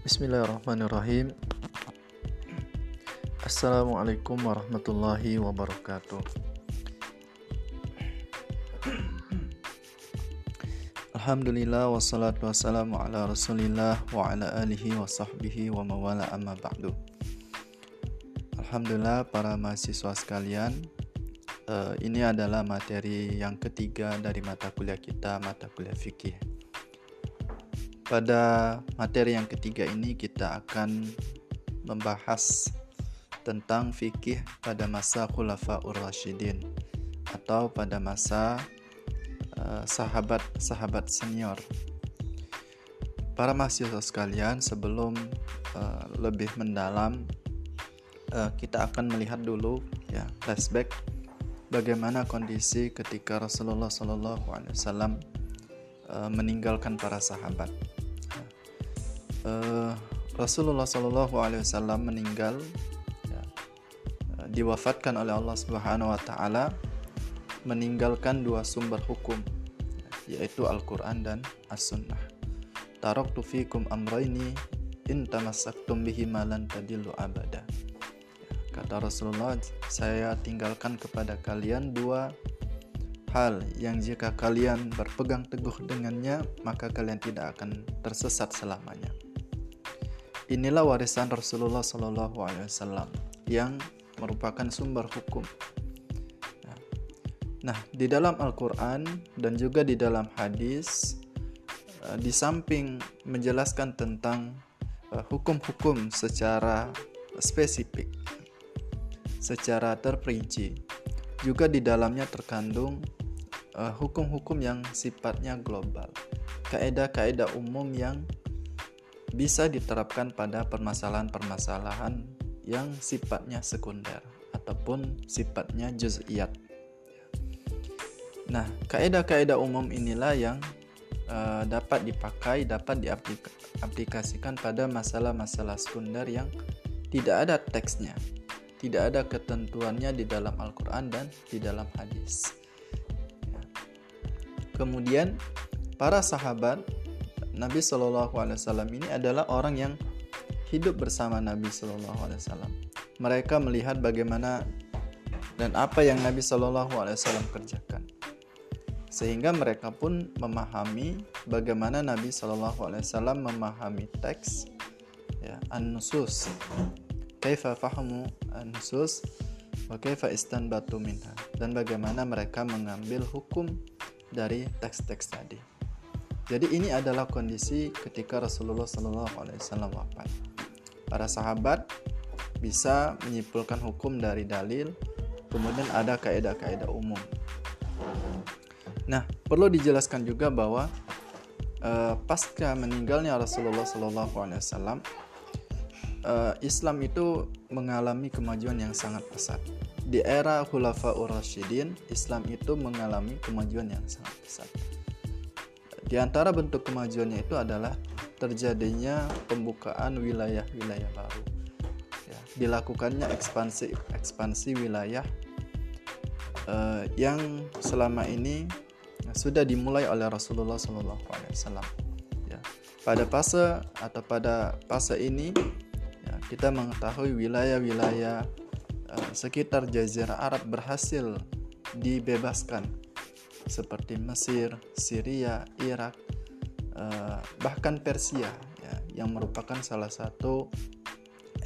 Bismillahirrahmanirrahim. Assalamualaikum warahmatullahi wabarakatuh. Alhamdulillah wassalatu wassalamu ala rasulillah wa ala alihi wa sahbihi wa mawala amma ba'du Alhamdulillah para mahasiswa sekalian uh, Ini adalah materi yang ketiga dari mata kuliah kita, mata kuliah fikih Pada materi yang ketiga ini kita akan membahas tentang fikih pada masa Khulafaur Rasyidin atau pada masa sahabat-sahabat uh, senior. Para mahasiswa sekalian, sebelum uh, lebih mendalam, uh, kita akan melihat dulu ya flashback bagaimana kondisi ketika Rasulullah Shallallahu Alaihi meninggalkan para sahabat. Uh, Rasulullah Shallallahu Alaihi Wasallam meninggal, ya, uh, diwafatkan oleh Allah Subhanahu Wa Taala meninggalkan dua sumber hukum yaitu Al-Quran dan As-Sunnah. Taraktu fikum amraini in tamassaktum bihi malan tadillu abada. Kata Rasulullah, saya tinggalkan kepada kalian dua hal yang jika kalian berpegang teguh dengannya, maka kalian tidak akan tersesat selamanya. Inilah warisan Rasulullah Shallallahu Alaihi Wasallam yang merupakan sumber hukum. Nah, di dalam Al-Quran dan juga di dalam hadis, uh, di samping menjelaskan tentang uh, hukum-hukum secara spesifik, secara terperinci, juga di dalamnya terkandung uh, hukum-hukum yang sifatnya global, kaedah-kaedah umum yang bisa diterapkan pada permasalahan-permasalahan yang sifatnya sekunder ataupun sifatnya juz'iyat Nah, kaedah-kaedah umum inilah yang uh, dapat dipakai, dapat diaplikasikan pada masalah-masalah sekunder yang tidak ada teksnya, tidak ada ketentuannya di dalam Al-Quran dan di dalam hadis. Ya. Kemudian, para sahabat Nabi Shallallahu Alaihi Wasallam ini adalah orang yang hidup bersama Nabi Shallallahu Alaihi Wasallam. Mereka melihat bagaimana dan apa yang Nabi Shallallahu Alaihi Wasallam kerjakan sehingga mereka pun memahami bagaimana Nabi Shallallahu Alaihi Wasallam memahami teks ya an-nusus kaifa fahamu an-nusus wa kaifa istanbatu minha dan bagaimana mereka mengambil hukum dari teks-teks tadi. Jadi ini adalah kondisi ketika Rasulullah Shallallahu Alaihi Wasallam wafat. Para sahabat bisa menyimpulkan hukum dari dalil, kemudian ada kaidah-kaidah umum Nah, perlu dijelaskan juga bahwa uh, pasca meninggalnya Rasulullah Shallallahu Alaihi Wasallam, uh, Islam itu mengalami kemajuan yang sangat pesat. Di era Khulafaur Rasyidin, Islam itu mengalami kemajuan yang sangat pesat. Di antara bentuk kemajuannya itu adalah terjadinya pembukaan wilayah-wilayah baru. Ya, dilakukannya ekspansi ekspansi wilayah uh, yang selama ini sudah dimulai oleh Rasulullah Shallallahu Alaihi Wasallam. Ya. Pada fase atau pada fase ini ya, kita mengetahui wilayah-wilayah uh, sekitar Jazirah Arab berhasil dibebaskan seperti Mesir, Syria, Irak, uh, bahkan Persia ya, yang merupakan salah satu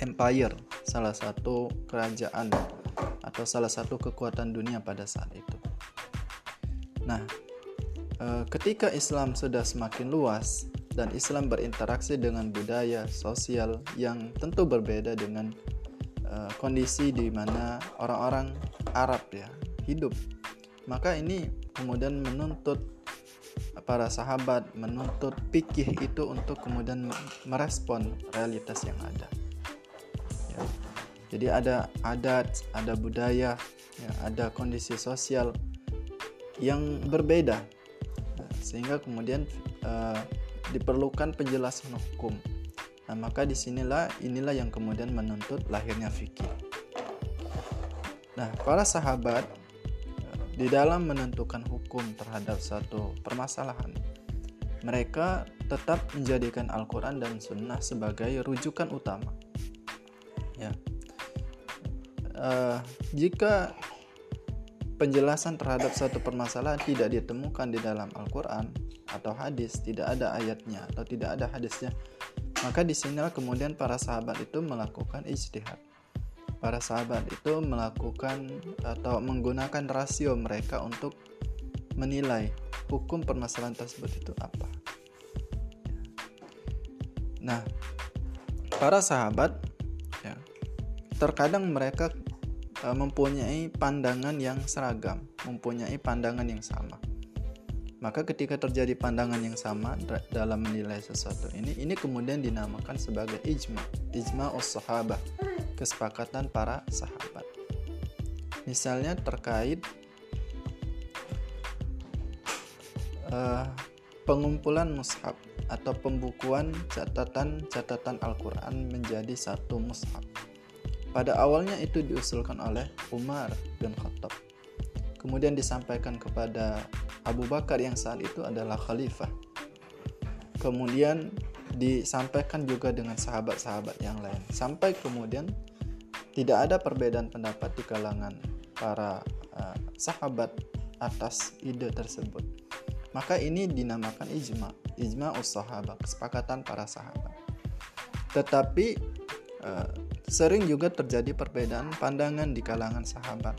empire, salah satu kerajaan atau salah satu kekuatan dunia pada saat itu. Nah, Eh, ketika Islam sudah semakin luas dan Islam berinteraksi dengan budaya sosial yang tentu berbeda dengan uh, kondisi di mana orang-orang Arab ya hidup, maka ini kemudian menuntut para sahabat menuntut pikih itu untuk kemudian merespon realitas yang ada. Ya. Jadi ada adat, ada budaya, ya, ada kondisi sosial yang berbeda sehingga kemudian uh, diperlukan penjelasan hukum. Nah, maka di sinilah inilah yang kemudian menuntut lahirnya fikih. Nah, para sahabat di dalam menentukan hukum terhadap satu permasalahan, mereka tetap menjadikan Al-Quran dan Sunnah sebagai rujukan utama. Ya, uh, jika penjelasan terhadap suatu permasalahan tidak ditemukan di dalam Al-Quran atau hadis, tidak ada ayatnya atau tidak ada hadisnya, maka di sinilah kemudian para sahabat itu melakukan ijtihad. Para sahabat itu melakukan atau menggunakan rasio mereka untuk menilai hukum permasalahan tersebut itu apa. Nah, para sahabat ya, terkadang mereka e, mempunyai pandangan yang seragam, mempunyai pandangan yang sama maka ketika terjadi pandangan yang sama dalam menilai sesuatu ini, ini kemudian dinamakan sebagai ijma, ijma us sahabah, kesepakatan para sahabat. Misalnya terkait uh, pengumpulan mushaf atau pembukuan catatan-catatan Al-Quran menjadi satu mushaf. Pada awalnya itu diusulkan oleh Umar bin Khattab. Kemudian disampaikan kepada Abu Bakar yang saat itu adalah khalifah. Kemudian disampaikan juga dengan sahabat-sahabat yang lain. Sampai kemudian tidak ada perbedaan pendapat di kalangan para uh, sahabat atas ide tersebut. Maka ini dinamakan ijma, ijma us sahabat, kesepakatan para sahabat. Tetapi uh, sering juga terjadi perbedaan pandangan di kalangan sahabat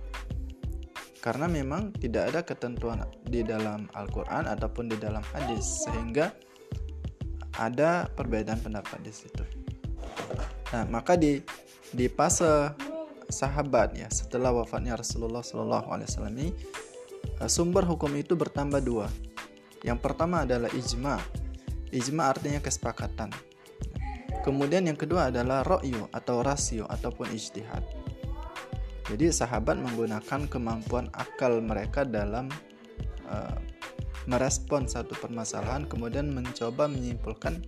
karena memang tidak ada ketentuan di dalam Al-Quran ataupun di dalam hadis sehingga ada perbedaan pendapat di situ. Nah, maka di di fase sahabat ya setelah wafatnya Rasulullah Shallallahu Alaihi Wasallam ini eh, sumber hukum itu bertambah dua. Yang pertama adalah ijma. Ijma artinya kesepakatan. Kemudian yang kedua adalah ro'yu atau rasio ataupun ijtihad. Jadi sahabat menggunakan kemampuan akal mereka dalam uh, merespon satu permasalahan kemudian mencoba menyimpulkan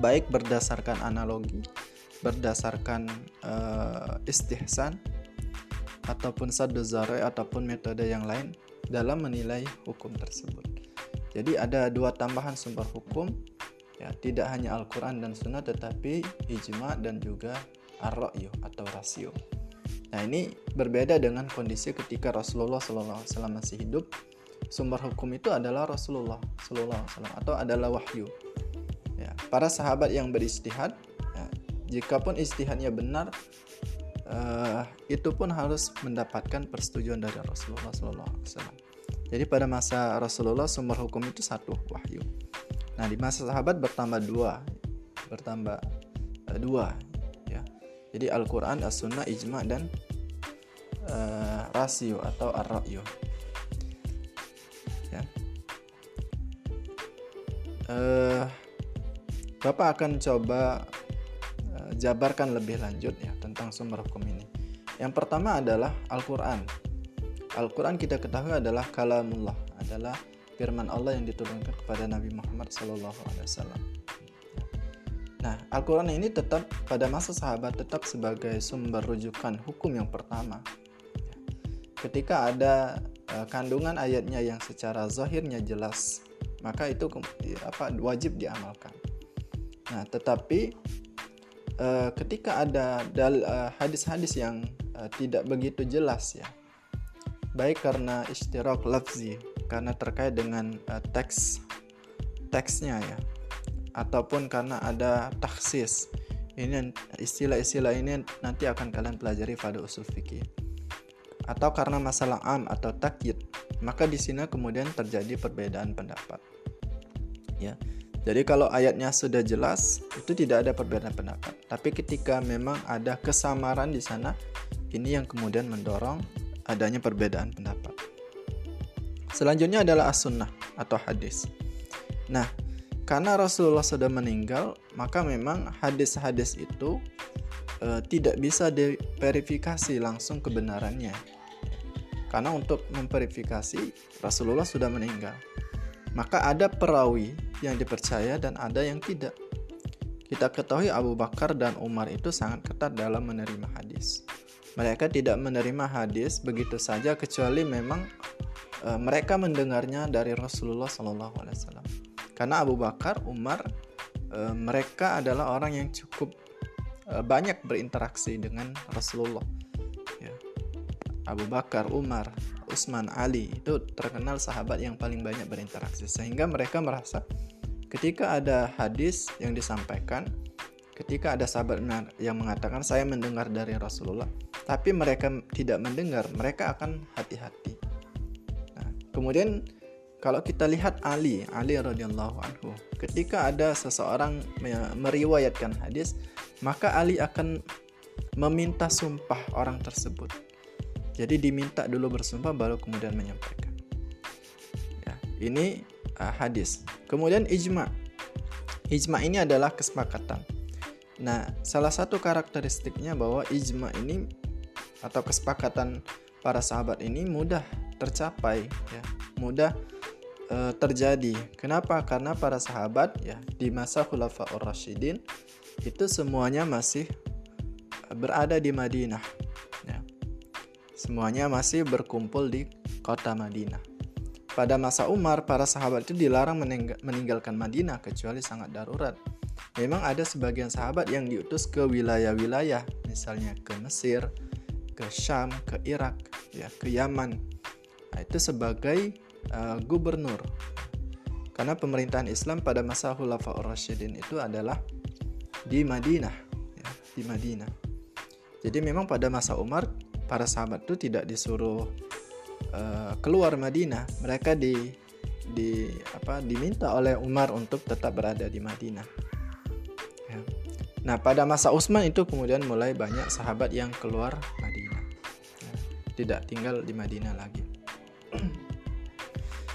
baik berdasarkan analogi, berdasarkan uh, istihsan ataupun saduzare ataupun metode yang lain dalam menilai hukum tersebut. Jadi ada dua tambahan sumber hukum ya tidak hanya Al-Qur'an dan Sunnah tetapi ijma dan juga ar atau rasio. Nah ini berbeda dengan kondisi ketika Rasulullah SAW masih hidup. Sumber hukum itu adalah Rasulullah SAW atau adalah wahyu. Ya, para sahabat yang beristihad, ya, jikapun istihadnya benar, uh, itu pun harus mendapatkan persetujuan dari Rasulullah SAW. Jadi pada masa Rasulullah sumber hukum itu satu wahyu. Nah di masa sahabat bertambah dua, bertambah uh, dua jadi Al-Quran, As-Sunnah, Ijma, dan uh, rasio atau ar-ra'yu. Uh, Bapak akan coba uh, jabarkan lebih lanjut ya tentang sumber hukum ini. Yang pertama adalah Al-Quran. Al-Quran kita ketahui adalah kalamullah, adalah firman Allah yang diturunkan kepada Nabi Muhammad SAW. Nah, Al-Quran ini tetap pada masa sahabat tetap sebagai sumber rujukan hukum yang pertama. Ketika ada uh, kandungan ayatnya yang secara zahirnya jelas, maka itu apa wajib diamalkan. Nah, tetapi uh, ketika ada uh, hadis-hadis yang uh, tidak begitu jelas ya, baik karena istirak lafzi, karena terkait dengan uh, teks teksnya ya, ataupun karena ada taksis. Ini istilah-istilah ini nanti akan kalian pelajari pada usul fikih. Atau karena masalah am atau takyid, maka di sini kemudian terjadi perbedaan pendapat. Ya. Jadi kalau ayatnya sudah jelas, itu tidak ada perbedaan pendapat. Tapi ketika memang ada kesamaran di sana, ini yang kemudian mendorong adanya perbedaan pendapat. Selanjutnya adalah as-sunnah atau hadis. Nah, karena Rasulullah sudah meninggal, maka memang hadis-hadis itu e, tidak bisa diverifikasi langsung kebenarannya. Karena untuk memverifikasi Rasulullah sudah meninggal. Maka ada perawi yang dipercaya dan ada yang tidak. Kita ketahui Abu Bakar dan Umar itu sangat ketat dalam menerima hadis. Mereka tidak menerima hadis begitu saja kecuali memang e, mereka mendengarnya dari Rasulullah SAW Karena Abu Bakar, Umar, e, mereka adalah orang yang cukup e, banyak berinteraksi dengan Rasulullah. Ya. Abu Bakar, Umar, Utsman, Ali itu terkenal sahabat yang paling banyak berinteraksi sehingga mereka merasa ketika ada hadis yang disampaikan, ketika ada sahabat yang mengatakan saya mendengar dari Rasulullah, tapi mereka tidak mendengar, mereka akan hati-hati. Nah, kemudian kalau kita lihat Ali, Ali radhiyallahu anhu, ketika ada seseorang meriwayatkan hadis, maka Ali akan meminta sumpah orang tersebut. Jadi diminta dulu bersumpah baru kemudian menyampaikan. Ya, ini uh, hadis. Kemudian ijma. Ijma ini adalah kesepakatan. Nah, salah satu karakteristiknya bahwa ijma ini atau kesepakatan para sahabat ini mudah tercapai ya, mudah e, terjadi. Kenapa? Karena para sahabat ya di masa Khulafaur Rasyidin itu semuanya masih berada di Madinah. Ya. Semuanya masih berkumpul di kota Madinah. Pada masa Umar, para sahabat itu dilarang meninggalkan Madinah kecuali sangat darurat. Memang ada sebagian sahabat yang diutus ke wilayah-wilayah, misalnya ke Mesir, ke Syam, ke Irak, ya, ke Yaman. Nah, itu sebagai uh, gubernur. Karena pemerintahan Islam pada masa Khulafaur Rasyidin itu adalah di Madinah, ya, di Madinah. Jadi memang pada masa Umar para sahabat itu tidak disuruh uh, keluar Madinah, mereka di di apa diminta oleh Umar untuk tetap berada di Madinah. Ya. Nah pada masa Utsman itu kemudian mulai banyak sahabat yang keluar Madinah, ya. tidak tinggal di Madinah lagi.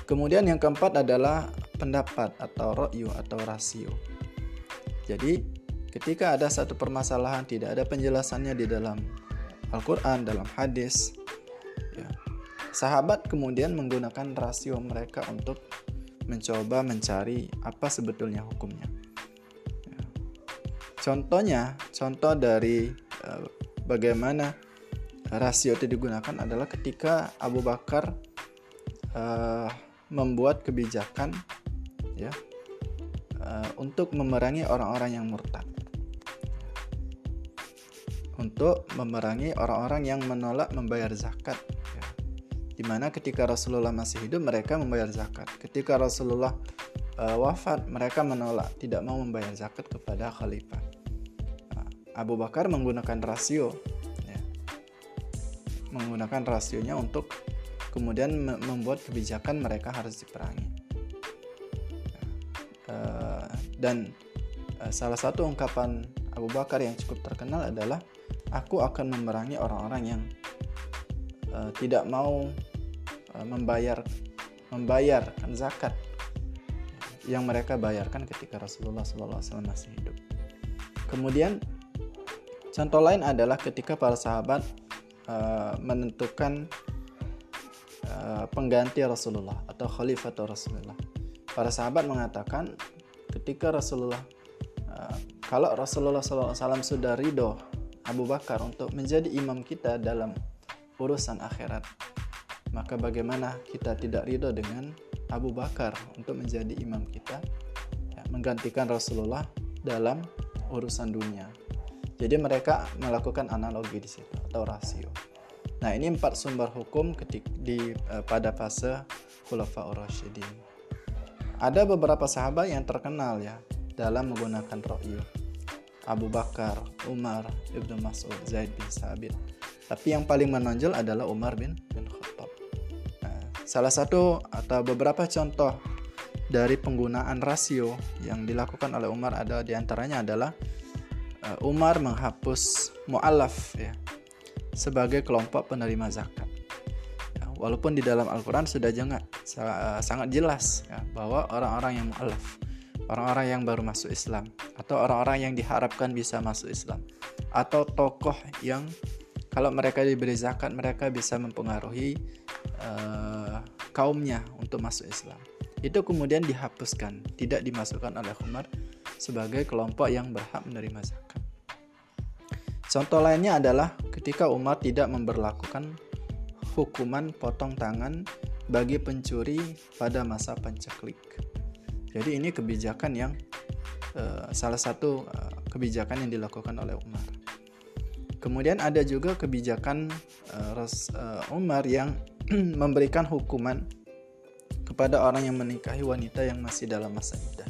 Kemudian yang keempat adalah pendapat atau ro'yu atau rasio. Jadi ketika ada satu permasalahan tidak ada penjelasannya di dalam Al-Quran, dalam hadis, ya, sahabat kemudian menggunakan rasio mereka untuk mencoba mencari apa sebetulnya hukumnya. Ya. Contohnya, contoh dari uh, bagaimana rasio itu digunakan adalah ketika Abu Bakar uh, membuat kebijakan ya uh, untuk memerangi orang-orang yang murtad untuk memerangi orang-orang yang menolak membayar zakat ya. di mana ketika Rasulullah masih hidup mereka membayar zakat ketika Rasulullah uh, wafat mereka menolak tidak mau membayar zakat kepada khalifah uh, Abu Bakar menggunakan rasio ya. menggunakan rasionya untuk kemudian membuat kebijakan mereka harus diperangi. Uh, dan uh, salah satu ungkapan Abu Bakar yang cukup terkenal adalah aku akan memerangi orang-orang yang uh, tidak mau uh, membayar membayar zakat yang mereka bayarkan ketika Rasulullah SAW masih hidup. Kemudian contoh lain adalah ketika para sahabat uh, menentukan Eh, pengganti Rasulullah atau khalifah Rasulullah. Para sahabat mengatakan ketika Rasulullah uh, kalau Rasulullah SAW sudah ridho Abu Bakar untuk menjadi imam kita dalam urusan akhirat, maka bagaimana kita tidak ridho dengan Abu Bakar untuk menjadi imam kita, ya, menggantikan Rasulullah dalam urusan dunia. Jadi mereka melakukan analogi di situ atau rasio. Nah, ini empat sumber hukum ketik di uh, pada fase Khulafaur Rasyidin. Ada beberapa sahabat yang terkenal ya dalam menggunakan ro'yu. Abu Bakar, Umar, Ibnu Mas'ud, Zaid bin Sabit. Tapi yang paling menonjol adalah Umar bin bin Khattab. Nah, salah satu atau beberapa contoh dari penggunaan rasio yang dilakukan oleh Umar ada di antaranya adalah uh, Umar menghapus mu'alaf ya sebagai kelompok penerima zakat. Ya, walaupun di dalam Al-Quran sudah jangan, sangat jelas ya, bahwa orang-orang yang mu'alaf, orang-orang yang baru masuk Islam, atau orang-orang yang diharapkan bisa masuk Islam, atau tokoh yang kalau mereka diberi zakat mereka bisa mempengaruhi uh, kaumnya untuk masuk Islam. Itu kemudian dihapuskan, tidak dimasukkan oleh Umar sebagai kelompok yang berhak menerima zakat. Contoh lainnya adalah ketika Umar tidak memperlakukan hukuman potong tangan bagi pencuri pada masa penceklik. Jadi ini kebijakan yang uh, salah satu uh, kebijakan yang dilakukan oleh Umar. Kemudian ada juga kebijakan uh, Umar yang memberikan hukuman kepada orang yang menikahi wanita yang masih dalam masa iddah.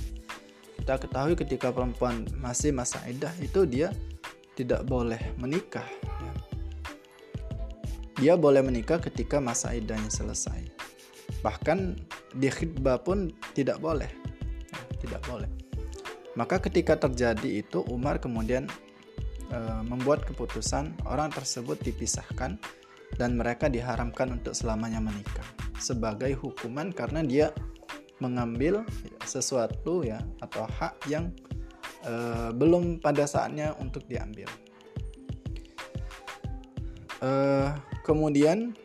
Kita ketahui ketika perempuan masih masa iddah itu dia tidak boleh menikah. Ya. Dia boleh menikah ketika masa iddahnya selesai. Bahkan di khidbah pun tidak boleh. Tidak boleh. Maka ketika terjadi itu Umar kemudian e, membuat keputusan orang tersebut dipisahkan dan mereka diharamkan untuk selamanya menikah sebagai hukuman karena dia mengambil sesuatu ya atau hak yang e, belum pada saatnya untuk diambil. E, kemudian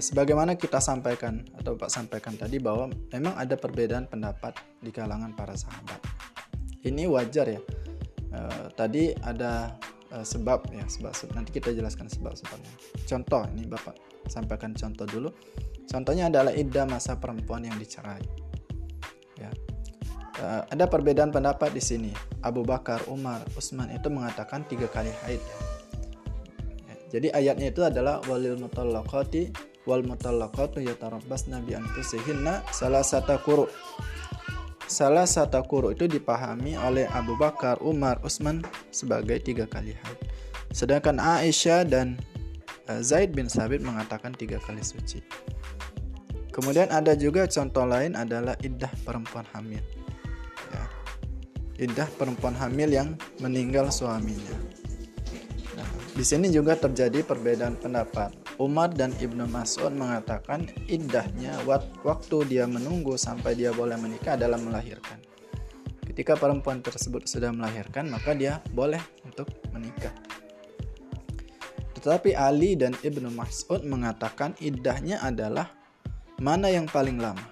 sebagaimana kita sampaikan atau Pak sampaikan tadi bahwa memang ada perbedaan pendapat di kalangan para sahabat. Ini wajar ya. E, tadi ada e, sebab ya sebab, nanti kita jelaskan sebab-sebabnya. Contoh ini Bapak sampaikan contoh dulu. Contohnya adalah iddah masa perempuan yang dicerai. Ya. Uh, ada perbedaan pendapat di sini. Abu Bakar, Umar, Utsman itu mengatakan tiga kali haid. Ya. Jadi ayatnya itu adalah walil mutallaqati wal mutallaqatu yatarabbasna bi anfusihinna kuru. Salah satu kuru itu dipahami oleh Abu Bakar, Umar, Utsman sebagai tiga kali haid. Sedangkan Aisyah dan Eh, Zaid bin Sabit mengatakan tiga kali suci. Kemudian ada juga contoh lain adalah iddah perempuan hamil. Ya. Iddah perempuan hamil yang meninggal suaminya. Nah, di sini juga terjadi perbedaan pendapat. Umar dan Ibnu Mas'ud mengatakan iddahnya waktu dia menunggu sampai dia boleh menikah adalah melahirkan. Ketika perempuan tersebut sudah melahirkan, maka dia boleh untuk menikah. Tetapi Ali dan Ibnu Mas'ud mengatakan iddahnya adalah mana yang paling lama.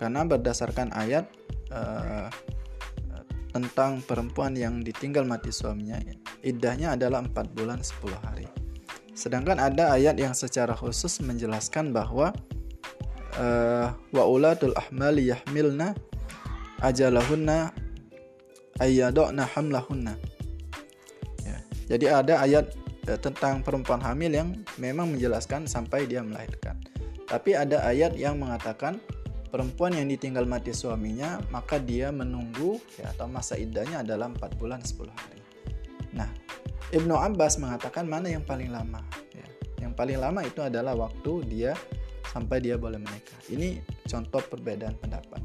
Karena berdasarkan ayat uh, tentang perempuan yang ditinggal mati suaminya, iddahnya adalah 4 bulan 10 hari. Sedangkan ada ayat yang secara khusus menjelaskan bahwa uh, wa ulatul ahmali yahmilna ajalahunna ayyadna hamlahunna jadi ada ayat eh, tentang perempuan hamil yang memang menjelaskan sampai dia melahirkan. Tapi ada ayat yang mengatakan perempuan yang ditinggal mati suaminya maka dia menunggu ya atau masa iddahnya adalah 4 bulan 10 hari. Nah, Ibnu Abbas mengatakan mana yang paling lama? Ya, yang paling lama itu adalah waktu dia sampai dia boleh menikah. Ini contoh perbedaan pendapat.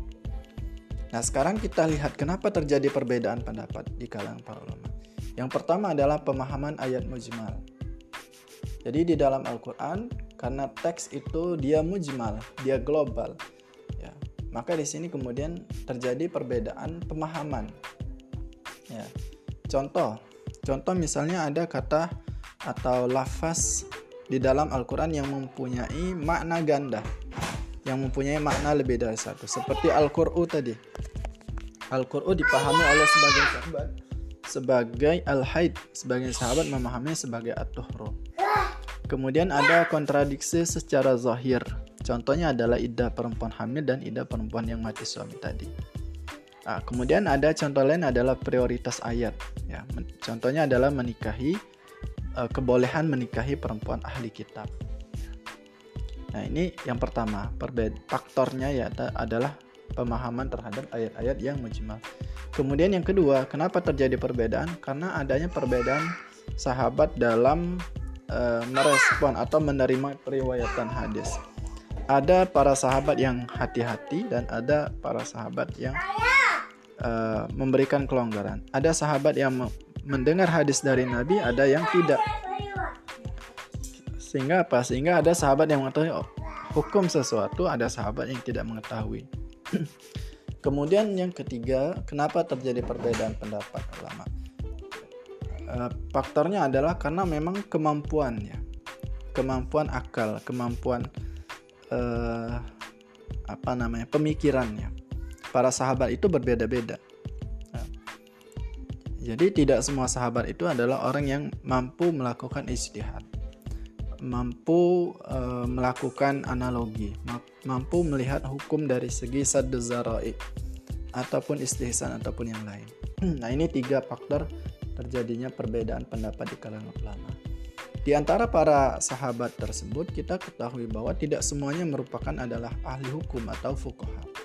Nah, sekarang kita lihat kenapa terjadi perbedaan pendapat di kalangan para ulama. Yang pertama adalah pemahaman ayat mujmal. Jadi di dalam Al-Qur'an karena teks itu dia mujmal, dia global. Ya. Maka di sini kemudian terjadi perbedaan pemahaman. Ya. Contoh, contoh misalnya ada kata atau lafaz di dalam Al-Quran yang mempunyai makna ganda yang mempunyai makna lebih dari satu seperti Al-Qur'u tadi Al-Qur'u dipahami oleh sebagian sahabat sebagai al-haid, sebagian sahabat memahaminya sebagai at-tuhru. Kemudian ada kontradiksi secara zahir. Contohnya adalah iddah perempuan hamil dan iddah perempuan yang mati suami tadi. Nah, kemudian ada contoh lain adalah prioritas ayat. Ya, contohnya adalah menikahi uh, kebolehan menikahi perempuan ahli kitab. Nah ini yang pertama, perbeda faktornya ya adalah pemahaman terhadap ayat-ayat yang mujmal. Kemudian yang kedua, kenapa terjadi perbedaan? Karena adanya perbedaan sahabat dalam e, merespon atau menerima periwayatan hadis. Ada para sahabat yang hati-hati dan ada para sahabat yang e, memberikan kelonggaran. Ada sahabat yang mendengar hadis dari Nabi, ada yang tidak. Sehingga apa? Sehingga ada sahabat yang mengetahui oh, hukum sesuatu, ada sahabat yang tidak mengetahui. Kemudian yang ketiga, kenapa terjadi perbedaan pendapat ulama? Uh, faktornya adalah karena memang kemampuan ya, kemampuan akal, kemampuan uh, apa namanya pemikirannya. Para sahabat itu berbeda-beda. Nah, jadi tidak semua sahabat itu adalah orang yang mampu melakukan istihad, mampu uh, melakukan analogi, mampu melihat hukum dari segi zarai ataupun istihsan ataupun yang lain. Nah, ini tiga faktor terjadinya perbedaan pendapat di kalangan ulama. Di antara para sahabat tersebut, kita ketahui bahwa tidak semuanya merupakan adalah ahli hukum atau fukoha.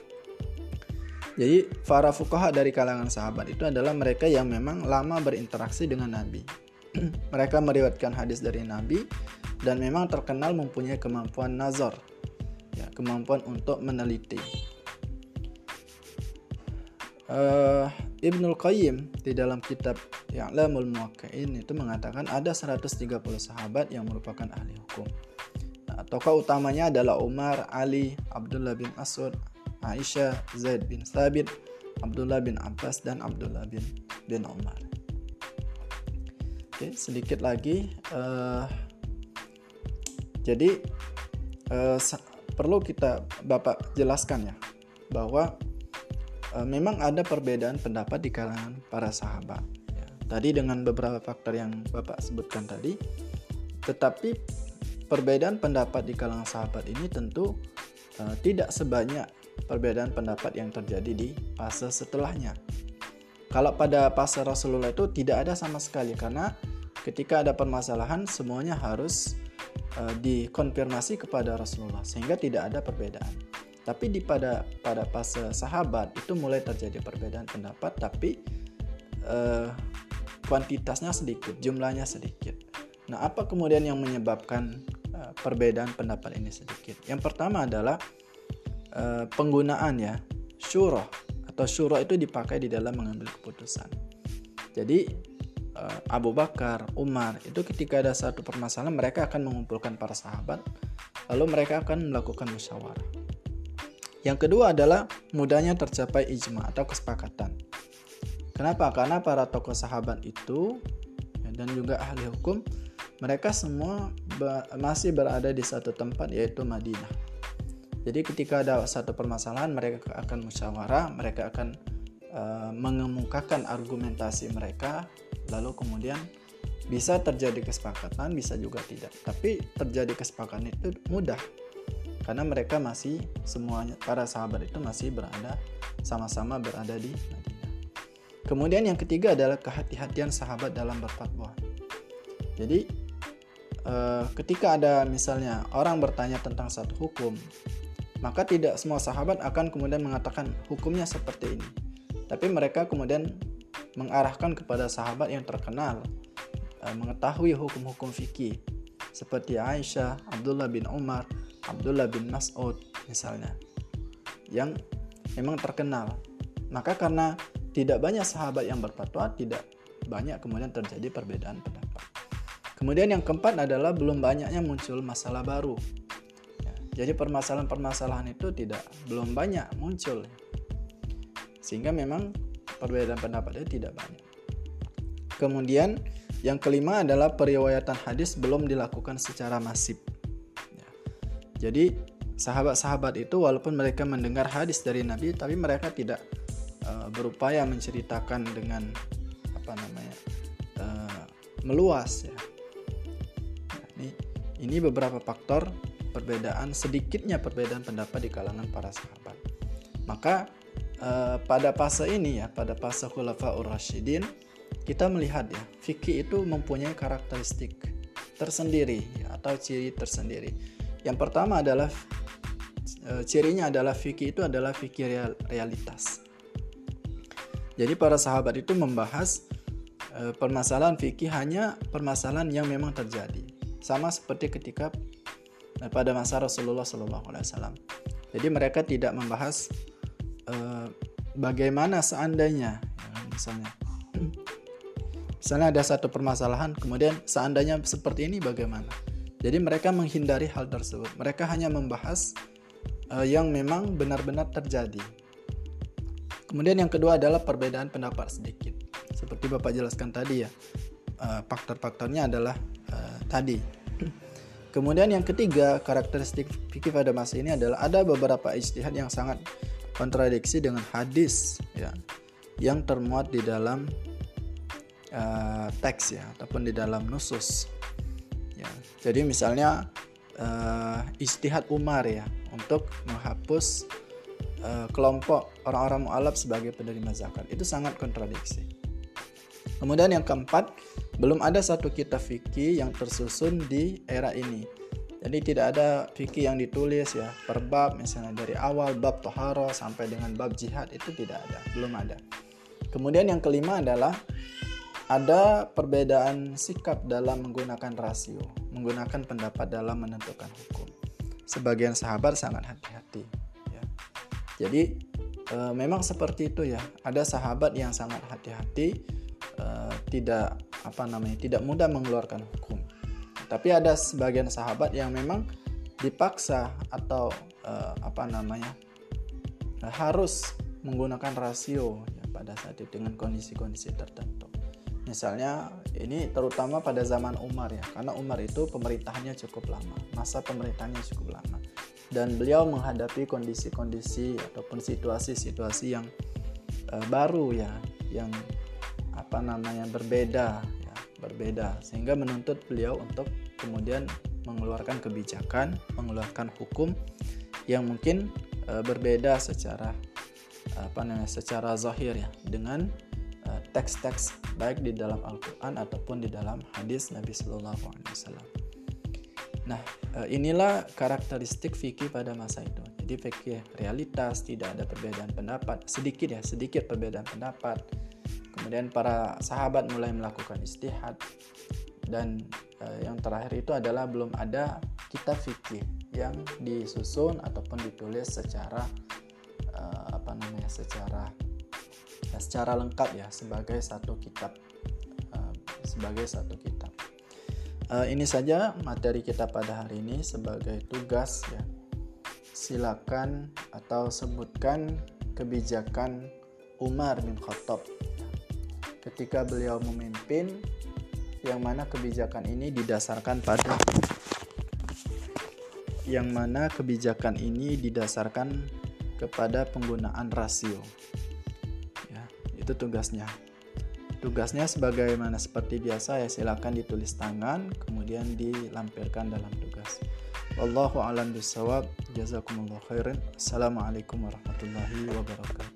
Jadi, para fukoha dari kalangan sahabat itu adalah mereka yang memang lama berinteraksi dengan Nabi. mereka meriwayatkan hadis dari Nabi dan memang terkenal mempunyai kemampuan nazar, ya, kemampuan untuk meneliti uh, Ibnul Qayyim di dalam kitab Ya'lamul Muwakkain itu mengatakan ada 130 sahabat yang merupakan ahli hukum. Nah, tokoh utamanya adalah Umar, Ali, Abdullah bin Asud, Aisyah, Zaid bin Thabit, Abdullah bin Abbas dan Abdullah bin bin Umar. Oke, sedikit lagi uh, jadi uh, perlu kita Bapak jelaskan ya bahwa uh, memang ada perbedaan pendapat di kalangan para sahabat. Ya, tadi dengan beberapa faktor yang Bapak sebutkan tadi, tetapi perbedaan pendapat di kalangan sahabat ini tentu tidak sebanyak perbedaan pendapat yang terjadi di fase setelahnya. Kalau pada fase Rasulullah itu tidak ada sama sekali karena ketika ada permasalahan semuanya harus uh, dikonfirmasi kepada Rasulullah sehingga tidak ada perbedaan. Tapi di pada pada fase sahabat itu mulai terjadi perbedaan pendapat tapi uh, kuantitasnya sedikit, jumlahnya sedikit. Nah, apa kemudian yang menyebabkan uh, perbedaan pendapat ini sedikit? Yang pertama adalah uh, penggunaan ya syuroh atau syuroh itu dipakai di dalam mengambil keputusan. Jadi Abu Bakar, Umar itu ketika ada satu permasalahan mereka akan mengumpulkan para sahabat lalu mereka akan melakukan musyawarah. Yang kedua adalah mudahnya tercapai ijma atau kesepakatan. Kenapa? Karena para tokoh sahabat itu ya, dan juga ahli hukum mereka semua masih berada di satu tempat yaitu Madinah. Jadi ketika ada satu permasalahan mereka akan musyawarah, mereka akan uh, mengemukakan argumentasi mereka, lalu kemudian bisa terjadi kesepakatan, bisa juga tidak. Tapi terjadi kesepakatan itu mudah karena mereka masih semuanya para sahabat itu masih berada sama-sama berada di Madinah. Kemudian yang ketiga adalah kehati-hatian sahabat dalam berfatwa. Jadi eh, ketika ada misalnya orang bertanya tentang satu hukum, maka tidak semua sahabat akan kemudian mengatakan hukumnya seperti ini. Tapi mereka kemudian mengarahkan kepada sahabat yang terkenal eh, mengetahui hukum-hukum fikih. Seperti Aisyah, Abdullah bin Umar, Abdullah bin Mas'ud misalnya yang memang terkenal. Maka karena tidak banyak sahabat yang berfatwa tidak banyak kemudian terjadi perbedaan pendapat. Kemudian yang keempat adalah belum banyaknya muncul masalah baru jadi permasalahan-permasalahan itu tidak belum banyak muncul. Sehingga memang perbedaan pendapatnya tidak banyak. Kemudian yang kelima adalah periwayatan hadis belum dilakukan secara masif. Jadi sahabat-sahabat itu walaupun mereka mendengar hadis dari Nabi tapi mereka tidak uh, berupaya menceritakan dengan apa namanya uh, meluas ya. Ini beberapa faktor perbedaan sedikitnya perbedaan pendapat di kalangan para sahabat. Maka uh, pada fase ini ya pada fase Khulafaur Rasyidin kita melihat ya fikih itu mempunyai karakteristik tersendiri ya, atau ciri tersendiri yang pertama adalah e, cirinya adalah fikih itu adalah fikih real, realitas. Jadi para sahabat itu membahas e, permasalahan fikih hanya permasalahan yang memang terjadi. Sama seperti ketika pada masa Rasulullah SAW. Jadi mereka tidak membahas e, bagaimana seandainya, ya, misalnya, misalnya ada satu permasalahan, kemudian seandainya seperti ini bagaimana? Jadi mereka menghindari hal tersebut. Mereka hanya membahas uh, yang memang benar-benar terjadi. Kemudian yang kedua adalah perbedaan pendapat sedikit. Seperti Bapak jelaskan tadi ya. Uh, faktor-faktornya adalah uh, tadi. Kemudian yang ketiga, karakteristik fikih pada masa ini adalah ada beberapa ijtihad yang sangat kontradiksi dengan hadis ya yang termuat di dalam uh, teks ya ataupun di dalam nusus jadi misalnya uh, istihad Umar ya. untuk menghapus uh, kelompok orang-orang mualaf sebagai penerima zakat. Itu sangat kontradiksi. Kemudian yang keempat, belum ada satu kitab fikih yang tersusun di era ini. Jadi tidak ada fikih yang ditulis ya per bab misalnya dari awal bab toharo sampai dengan bab jihad itu tidak ada, belum ada. Kemudian yang kelima adalah ada perbedaan sikap dalam menggunakan rasio, menggunakan pendapat dalam menentukan hukum. Sebagian sahabat sangat hati-hati. Ya. Jadi e, memang seperti itu ya. Ada sahabat yang sangat hati-hati, e, tidak apa namanya, tidak mudah mengeluarkan hukum. Tapi ada sebagian sahabat yang memang dipaksa atau e, apa namanya harus menggunakan rasio ya, pada saat itu dengan kondisi-kondisi tertentu. Misalnya ini terutama pada zaman Umar ya, karena Umar itu pemerintahannya cukup lama, masa pemerintahannya cukup lama. Dan beliau menghadapi kondisi-kondisi ataupun situasi-situasi yang uh, baru ya, yang apa namanya berbeda ya, berbeda sehingga menuntut beliau untuk kemudian mengeluarkan kebijakan, mengeluarkan hukum yang mungkin uh, berbeda secara apa namanya secara zahir ya dengan teks-teks baik di dalam Al-Quran ataupun di dalam hadis Nabi Shallallahu Alaihi Wasallam. Nah, eh, inilah karakteristik fikih pada masa itu. Jadi fikih realitas, tidak ada perbedaan pendapat, sedikit ya, sedikit perbedaan pendapat. Kemudian para sahabat mulai melakukan istihad. Dan eh, yang terakhir itu adalah belum ada kitab fikih yang disusun ataupun ditulis secara eh, apa namanya, secara ya, secara lengkap ya sebagai satu kitab uh, sebagai satu kitab. Ini saja materi kita pada hari ini sebagai tugas ya. Silakan atau sebutkan kebijakan Umar bin Khattab ketika beliau memimpin yang mana kebijakan ini didasarkan pada yang mana kebijakan ini didasarkan kepada penggunaan rasio. Itu tugasnya. Tugasnya sebagaimana seperti biasa ya silakan ditulis tangan kemudian dilampirkan dalam tugas. Wallahu a'lam bisawab jazakumullah khairan. Assalamualaikum warahmatullahi wabarakatuh